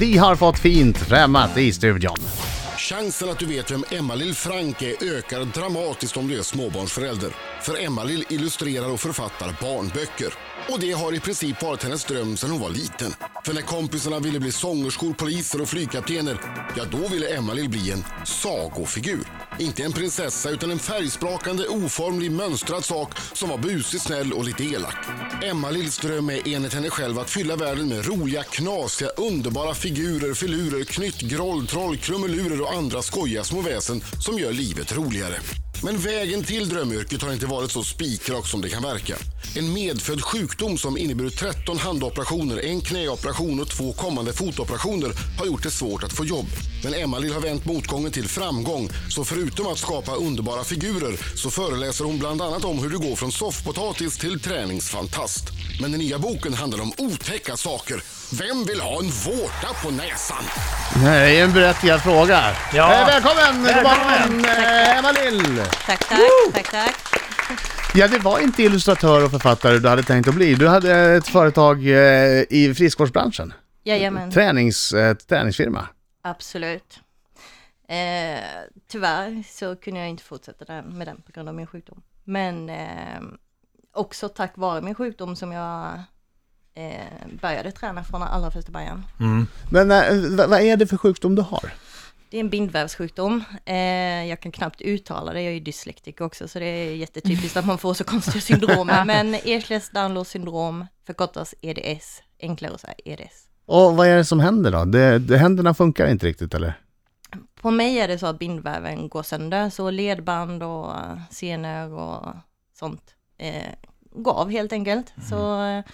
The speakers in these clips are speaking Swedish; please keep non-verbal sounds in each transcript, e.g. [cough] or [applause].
Vi har fått fint främmat i studion. Chansen att du vet vem Emma-Lill Frank är ökar dramatiskt om du är småbarnsförälder. För Emma-Lill illustrerar och författar barnböcker. Och det har i princip varit hennes dröm sedan hon var liten. För när kompisarna ville bli sångerskor, poliser och flygkaptener, ja då ville Emma-Lill bli en sagofigur. Inte en prinsessa utan en färgsprakande, oformlig, mönstrad sak som var busig, snäll och lite elak. Emma-Lills dröm är enligt henne själv att fylla världen med roliga, knasiga, underbara figurer, filurer, knytt, groll, troll, krumelurer och andra skojiga små väsen som gör livet roligare. Men vägen till drömyrket har inte varit så spikrak som det kan verka. En medfödd sjukdom som inneburit 13 handoperationer, en knäoperation och två kommande fotoperationer har gjort det svårt att få jobb. Men Emma-Lill har vänt motgången till framgång. Så förutom att skapa underbara figurer så föreläser hon bland annat om hur du går från soffpotatis till träningsfantast. Men den nya boken handlar om otäcka saker. Vem vill ha en vårta på näsan? Det är en berättigad fråga. Ja. Eh, välkommen Välkommen. eh, Emma Lill! Tack, tack, tack, tack. Ja, det var inte illustratör och författare du hade tänkt att bli. Du hade ett företag eh, i friskvårdsbranschen. Jajamän, Tränings, eh, träningsfirma. Absolut. Eh, tyvärr så kunde jag inte fortsätta med den på grund av min sjukdom. Men eh, också tack vare min sjukdom som jag eh, började träna från allra första början. Men eh, vad, är det för sjukdom du har? Det är en bindvävssjukdom. Eh, jag kan knappt uttala det, jag är ju dyslektiker också, så det är jättetypiskt att man får så konstiga syndrom. [laughs] Men Ehlers Danlos syndrom förkortas EDS, enklare att säga EDS. Och vad är det som händer då? Det, det, händerna funkar inte riktigt eller? På mig är det så att bindväven går sönder, så ledband och eh, senor och sånt eh, går av helt enkelt. Så eh,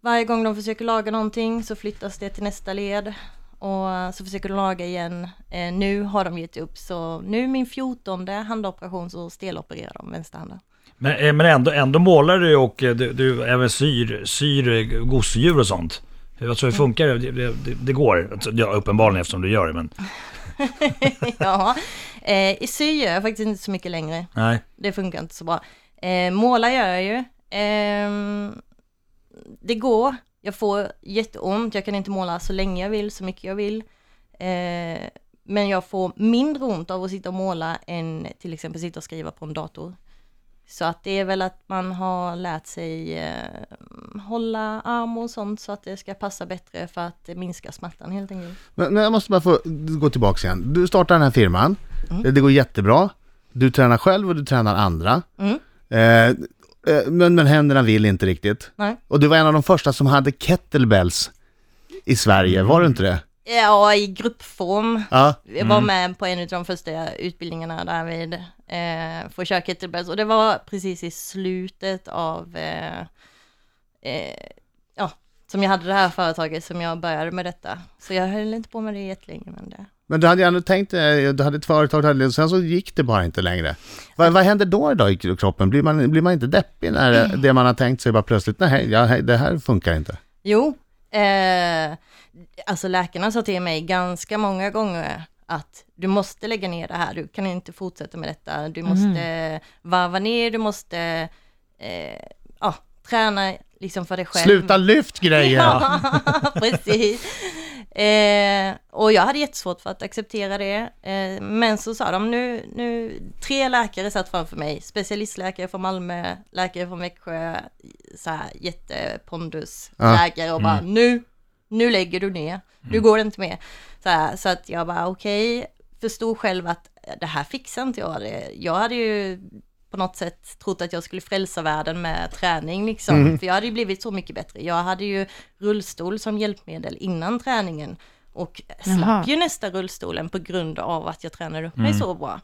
varje gång de försöker laga någonting så flyttas det till nästa led och eh, så försöker de laga igen. Eh, nu har de gett upp, så nu min 14 handoperation så stelopererar de vänsterhanden. Men, eh, men ändå, ändå målar du och du, du även syr, syr gosedjur och sånt. Alltså hur funkar det? Det, det, det går, alltså, ja, uppenbarligen eftersom du gör det, men [laughs] ja, eh, i sy gör jag faktiskt inte så mycket längre. nej. det funkar inte så bra. Eh, måla gör jag ju. Ehm, det går, jag får jätteont, jag kan inte måla så länge jag vill, så mycket jag vill. Eh, men jag får mindre ont av att sitta och måla än till exempel sitta och skriva på en dator. Så att det är väl att man har lärt sig eh, hålla arm och sånt så att det ska passa bättre för att minska smärtan helt enkelt. Men, men jag måste bara få gå tillbaka igen. Du startar den här firman. Mm. Det, går jättebra. Du tränar själv och du tränar andra. Mm. Eh, eh, men, men händerna vill inte riktigt. Nej. Och du var en av de första som hade kettlebells i Sverige, var du inte det? Ja, i gruppform. Ja. Jag var med på en av de första utbildningarna där vid eh, köra kettlebells och det var precis i slutet av, eh, eh, ja, som jag hade det här företaget som jag började med detta. Så jag höll inte på med det jättelänge men det. Men du hade ju ändå tänkt, eh, du hade ett företag, hade, och sen så gick det bara inte längre. Vad, vad händer då då i kroppen? Blir man, blir man inte deppig när Mm. det man har tänkt sig bara plötsligt, nej, ja, det här funkar inte? Jo, eh, alltså läkarna sa till mig ganska många gånger att du måste lägga ner det här, du kan inte fortsätta med detta, du måste varva ner, du måste eh, ja, träna liksom för dig själv. Sluta lyft grejer! [laughs] Ja, precis. Eh, och jag hade jättesvårt för att acceptera det. Eh, men så sa de nu, nu, tre läkare satt framför mig. Specialistläkare från Malmö, läkare från Växjö, så här jättepondus läkare och bara nu, nu lägger du ner. Nu går det inte mer. Så, här, så att jag bara okej, förstod själv att det här fixar inte jag. Det. Jag hade ju på något sätt trott att jag skulle frälsa världen med träning liksom. För jag hade ju blivit så mycket bättre. Jag hade ju rullstol som hjälpmedel innan träningen. Och Jaha. slapp ju nästa rullstolen på grund av att jag tränade upp mig så bra.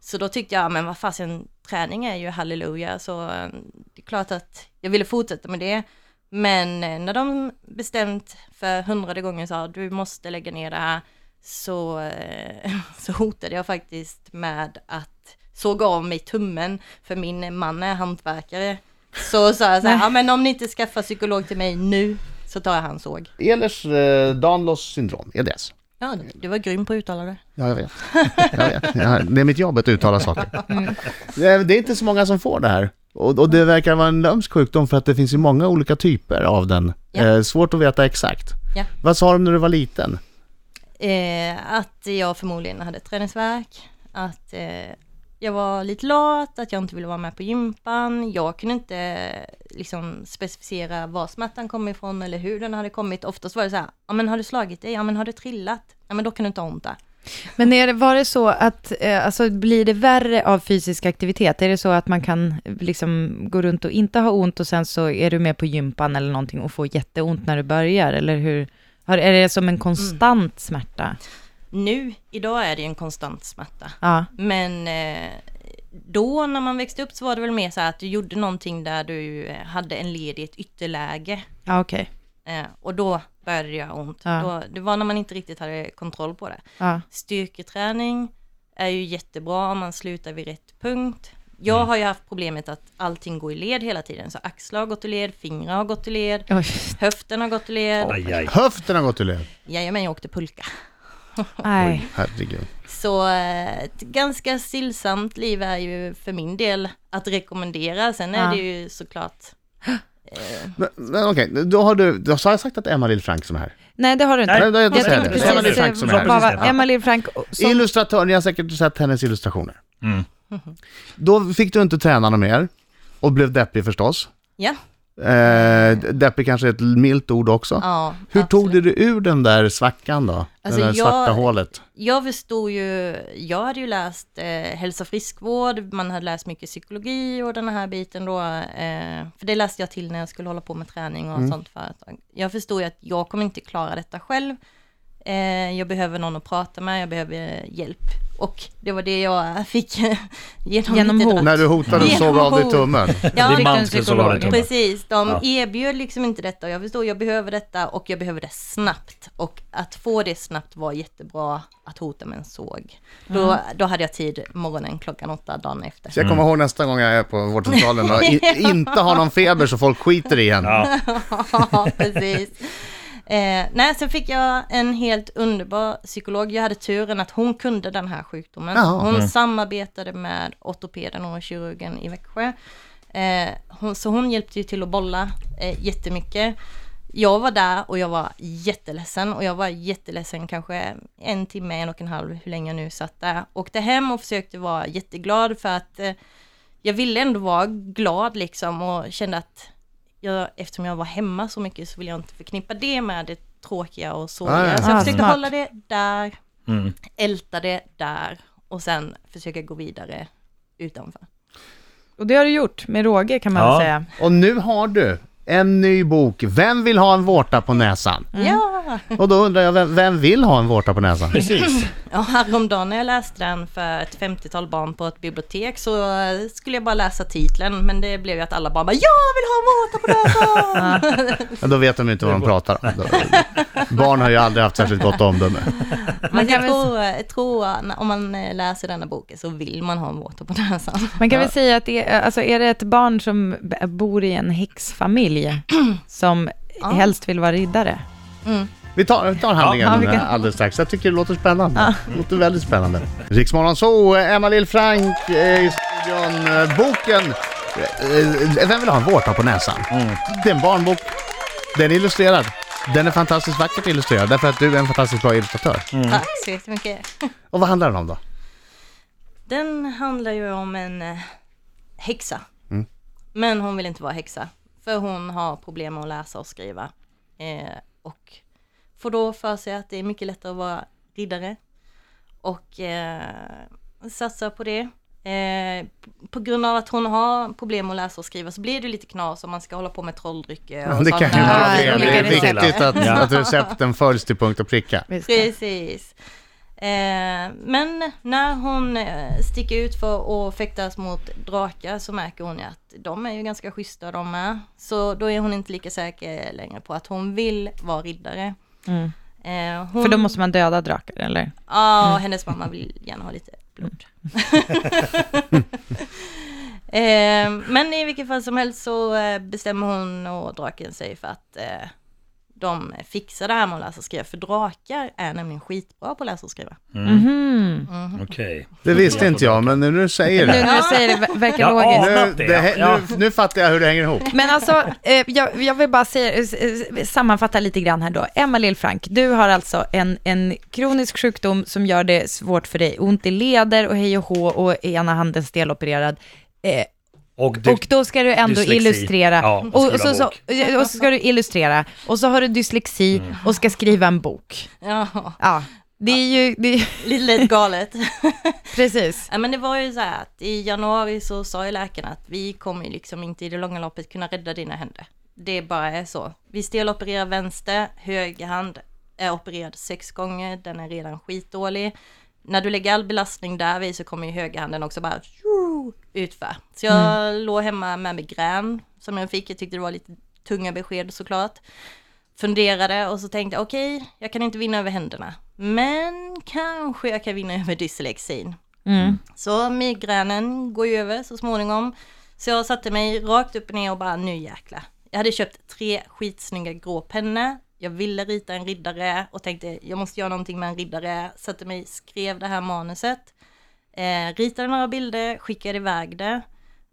Så då tyckte jag, men vad fasen, träning är ju halleluja, så eh, det är klart att jag ville fortsätta med det. Men eh, när de bestämt för hundrade gången sa du måste lägga ner det här, så, eh, [laughs] så hotade jag faktiskt med att såga av mig tummen, för min man är hantverkare. Så sa jag så här, ja men om ni inte skaffar psykolog till mig nu, så tar jag hans såg. Ehlers eh, Danlos syndrom, EDS. Ja, du var grym på att uttala det. Ja, jag vet. Jag vet. Det är mitt jobb att uttala saker. Det är det är inte så många som får det här. Och, och det verkar vara en lömsk sjukdom för att det finns ju många olika typer av den. Ja. Eh, svårt att veta exakt. Ja. Vad sa de när du var liten? Eh, att jag förmodligen hade träningsvärk, att eh, jag var lite lat, att jag inte ville vara med på gympan. Jag kunde inte liksom specificera var smärtan kom ifrån eller hur den hade kommit. Oftast var det så här, ja men har du slagit dig? Ja men har du trillat? Ja men då kan du inte ha ont där. Men är det, var det så att, eh, alltså blir det värre av fysisk aktivitet? Är det så att man kan liksom gå runt och inte ha ont och sen så är du med på gympan eller någonting och får jätteont när du börjar? Eller hur? Har, är det som en konstant smärta? Nu, idag är det ju en konstant smärta. Ja, Men eh, då när man växte upp så var det väl mer så att du gjorde någonting där du eh, hade en led i ett ytterläge. ja okej. Eh, och då började det göra ont. Ja. Då, det var när man inte riktigt hade kontroll på det. Ja. Styrketräning är ju jättebra om man slutar vid rätt punkt. Jag har ju haft problemet att allting går i led hela tiden. Så axlar har gått i led, fingrar har gått i led, Oj, höften har gått i led. Aj, aj. Höften har gått ur led. Jajamän, jag åkte pulka. [laughs] nej. Herregud. Så eh, ett ganska stillsamt liv är ju för min del att rekommendera. Sen är Ja. det ju såklart [gasps] Men, men okej, då har du, då har jag sagt att Emma Lill-Frank som är här. Nej, det har du inte. Nej, Jag jag tänkte det. Emma precis, Lill-Frank som är eh, här. bara, Precis. Emma Lill-Frank, som, Illustratör, ni har säkert sett hennes illustrationer. Mm. Då fick du inte träna något mer och blev deppig förstås. Ja, Eh, deppig kanske är ett milt ord också. ja Hur tog absolut. du dig ur den där svackan då? Alltså, det där jag- svarta hålet? Jag förstod ju, jag hade ju läst eh, hälsa och friskvård, man hade läst mycket psykologi och den här biten då, eh, för det läste jag till när jag skulle hålla på med träning och Mm. sånt företag. Jag förstod ju att jag kommer inte klara detta själv. Eh, jag behöver någon att prata med, jag behöver hjälp. Och det var det jag fick [laughs] genom, Genom hot. När du hotade Genom såga av dig tummen? Ja, Din fick man skulle såga av dig psykolog. tummen. Precis, de Ja. erbjöd liksom inte detta och jag förstod, jag behöver detta och jag behöver det snabbt. Och att få det snabbt var jättebra att hota med en såg. Då, då hade jag tid morgonen klockan åtta dagen efter. Så jag kommer ihåg nästa gång jag är på vårdcentralen och i, [laughs] inte har någon feber så folk skiter i en. Ja. [laughs] Ja, precis. Eh, nej, sen fick jag en helt underbar psykolog. Jag hade turen att hon kunde den här sjukdomen. Jaha. Hon samarbetade med ortopeden och kirurgen i Växjö. Eh, hon, så hon hjälpte ju till att bolla eh, jättemycket. Jag var där och jag var jätteledsen och jag var jätteledsen kanske en timme, en och en halv, hur länge jag nu satt där. Åkte hem och försökte vara jätteglad för att eh, jag ville ändå vara glad liksom och kände att jag, eftersom jag var hemma så mycket så ville jag inte förknippa det med det tråkiga och så. Ah, ja. Så jag Ah, försökte smart. hålla det där, Mm. älta det där och sen försöka gå vidare utanför. och det har du gjort med råge kan man Ja. väl säga. Och nu har du en ny bok, Vem vill ha en vårta på näsan? Ja! Och då undrar jag, vem, vem vill ha en vårta på näsan? Precis. [laughs] ja, häromdagen när jag läste den för ett 50-tal barn på ett bibliotek så eh, skulle jag bara läsa titeln men det blev ju att alla barn bara Jag vill ha en vårta på näsan! [laughs] Ja, då vet de inte vad de pratar om. Barn har ju aldrig haft särskilt gott omdöme. Men kan jag väl- tror, jag tror när- om man eh, läser denna boken så vill man ha en vårta på näsan. Man kan väl säga att det är, alltså är det ett barn som bor i en häxfamilj [clears throat] som Ja. helst vill vara riddare? Mm. Vi tar, vi tar handlingen Ja, eh, alldeles strax. Jag tycker det låter spännande. Det låter väldigt spännande. Riksmorgon så, Emma Lill-Frank eh, i studion. Eh, Boken eh, Vem vill ha en vårta på näsan? Det är en barnbok. Den är illustrerad. Den är fantastiskt vackert illustrerad därför att du är en fantastiskt bra illustratör. Tack så jättemycket. [laughs] Och vad handlar den om då? Den handlar ju om en eh, häxa. Mm. Men hon vill inte vara häxa. För hon har problem med att läsa och skriva. Och får då för sig att det är mycket lättare att vara riddare. Och eh, satsar på det. Eh, på grund av att hon har problem med att läsa och skriva så blir det lite knas om man ska hålla på med trolldrycke och Det kan ju vara fel. Det är viktigt att, Ja. att recepten följs till punkt och pricka. Precis. Eh, men när hon eh, sticker ut för att fäktas mot drakar så märker hon ju att de är ju ganska schyssta de med. Så då är hon inte lika säker längre på att hon vill vara riddare. Mm. Eh, hon, För då måste man döda drakar, eller? Ja, hennes mamma vill gärna ha lite blod. [laughs] eh, men i vilket fall som helst så bestämmer hon och draken sig för att de fixar det här med att läsa och skriva, för drakar är nämligen skitbra på att läsa och skriva. Mhm. Okej. Det visste inte jag, men när du säger Nu det. när du säger det, ver- verkar Ja, logiskt. Nu, det, nu, nu fattar jag hur det hänger ihop. Men alltså, eh, jag, jag vill bara säga, eh, eh, sammanfatta lite grann här då. Emma Lill-Frank, du har alltså en, en kronisk sjukdom som gör det svårt för dig. Ont i leder och hej och hå och ena handen stelopererad. Eh, Och, du, och då ska du ändå dyslexi. illustrera. Ja, och och, så, så, och så ska du illustrera. Och så har du dyslexi Mm. och ska skriva en bok. Ja, Ja, det är ju, det är, [laughs] lite galet. [laughs] precis. Ja, men det var ju så här att i januari så sa ju läkarna att vi kommer liksom inte i det långa loppet kunna rädda dina händer. Det bara är så. Vi stelopererar vänster, höger hand är opererad sex gånger, den är redan skitdålig. När du lägger all belastning där vid så kommer ju högerhanden också bara utför. Så jag låg hemma med migrän som jag fick, jag tyckte det var lite tunga besked såklart. Funderade och så tänkte jag okej, jag kan inte vinna över händerna. Men kanske jag kan vinna [laughs] över dyslexin. Mm. Så migränen går ju över så småningom. Så jag satte mig rakt upp och ner och bara nu jäkla. Jag hade köpt tre skitsnygga grå pennor. Jag ville rita en riddare och tänkte jag måste göra någonting med en riddare. Satte mig, skrev det här manuset. Eh, ritade några bilder, skickade iväg det.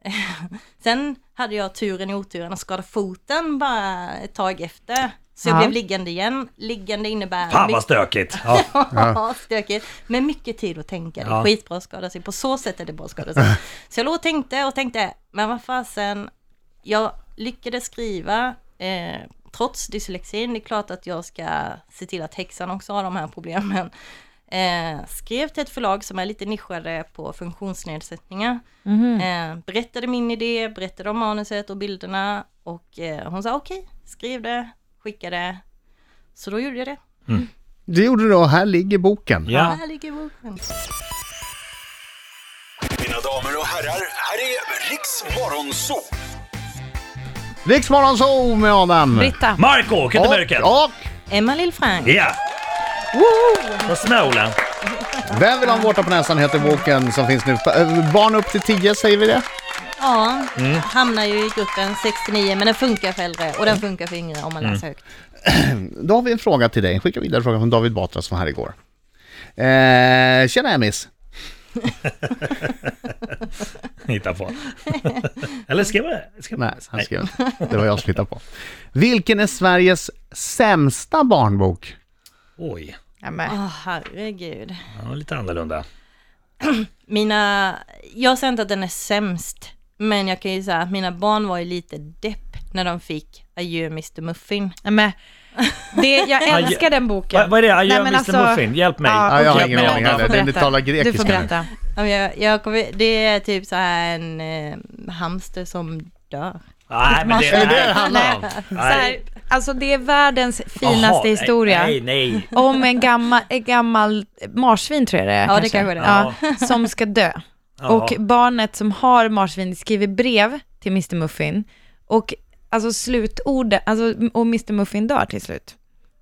[laughs] Sen hade jag turen i oturen att skada foten bara ett tag efter. Så jag Ja. blev liggande igen. Liggande innebär... Fan vad stökigt. [laughs] Ja. Ja, stökigt. Men mycket tid att tänka. Det är Ja. skitbra att skada sig. På så sätt är det bra att skada sig. [laughs] Så jag låg och tänkte och tänkte, men vad fasen, jag lyckades skriva eh, trots dyslexin. Det är klart att jag ska se till att häxan också har de här problemen. Eh, skrev till ett förlag som är lite nischade på funktionsnedsättningar. Eh, berättade min idé, berättade om manuset och bilderna och eh, hon sa okej, skriv det, skicka det. Så då gjorde jag det. Det gjorde du och här ligger boken. Ja. Här ligger boken. Mina damer och herrar, här är Riks Morgonzoo! Riksmorgon så med Adam. Britta. Marco Kyttemörken. Och, och Emma Lill-Frank. Ja. På Småland. Vem vill ha en vårta på näsan heter boken som finns nu. Äh, Barn upp till 10 säger vi det? Ja, Mm. hamnar ju i gruppen 69 men den funkar för äldre och den funkar för yngre om man Mm. läser högt. [clears throat] Då har vi en fråga till dig. Skicka vidare frågan från David Batra som var här igår. Eh, tjena Emis. [laughs] Hitta på. [laughs] Eller skrev jag det? Skrev Nej, han skrev inte. Det var jag som hittade på. Vilken är Sveriges sämsta barnbok? Oj, Ja, men. Åh herregud. ja, lite annorlunda. [clears throat] Mina, jag säger inte att den är sämst, men jag kan ju säga att mina barn var ju lite depp när de fick Adjö Mr Muffin. Ja, men. Det, jag älskar den boken. Vad, vad är det? Adjö Nej, Mr alltså- Muffin, hjälp mig. Ja, Ja, jag har ingen aning Du heller. får Den berätta. talar Du grekiska får nu. berätta. Jag, jag kommer, det är typ så här en eh, hamster som dör. Nej, men det, Är det det nej. handlar om? Här, alltså det är världens finaste nej, historia. Nej, nej. Om en gammal, en gammal marsvin tror jag det är. Ja, det kanske det är. Ja, som ska dö. Och barnet som har marsvin skriver brev till Mr Muffin. Och alltså slutordet, alltså, och Mr Muffin dör till slut.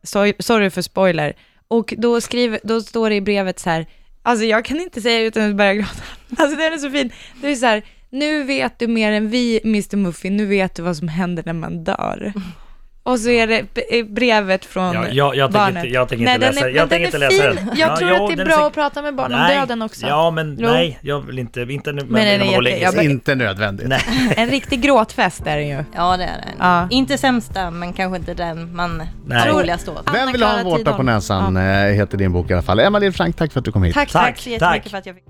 Sorry, sorry för spoiler. Och då, skriver, då står det i brevet så här, alltså jag kan inte säga det utan att börja gråta. [laughs] Alltså den är så fin. Det är så här, nu vet du mer än vi Mr Muffin, nu vet du vad som händer när man dör. Och så är det brevet från Ja, jag- jag barnet. inte- jag tänker Nej, inte den läsa- är, jag men tänker inte är läsa fin. den. Jag Ja, tror jo, att det är är bra så- att prata med barn om Nej. döden också. Ja, men Jo. nej, jag vill inte, inte nu. Men den är jätte- jag. Inte nödvändigt. Nej. [laughs] En riktig gråtfest är det ju. Ja det är den. Ja. Inte sämsta men kanske inte den man Nej. roligast åt. Vem vill ha en vårta på näsan eh, heter din bok i alla fall. Emma Lill Frank, tack för att du kom hit. Tack, Tack. tack. Tack så jättemycket tack. för att jag fick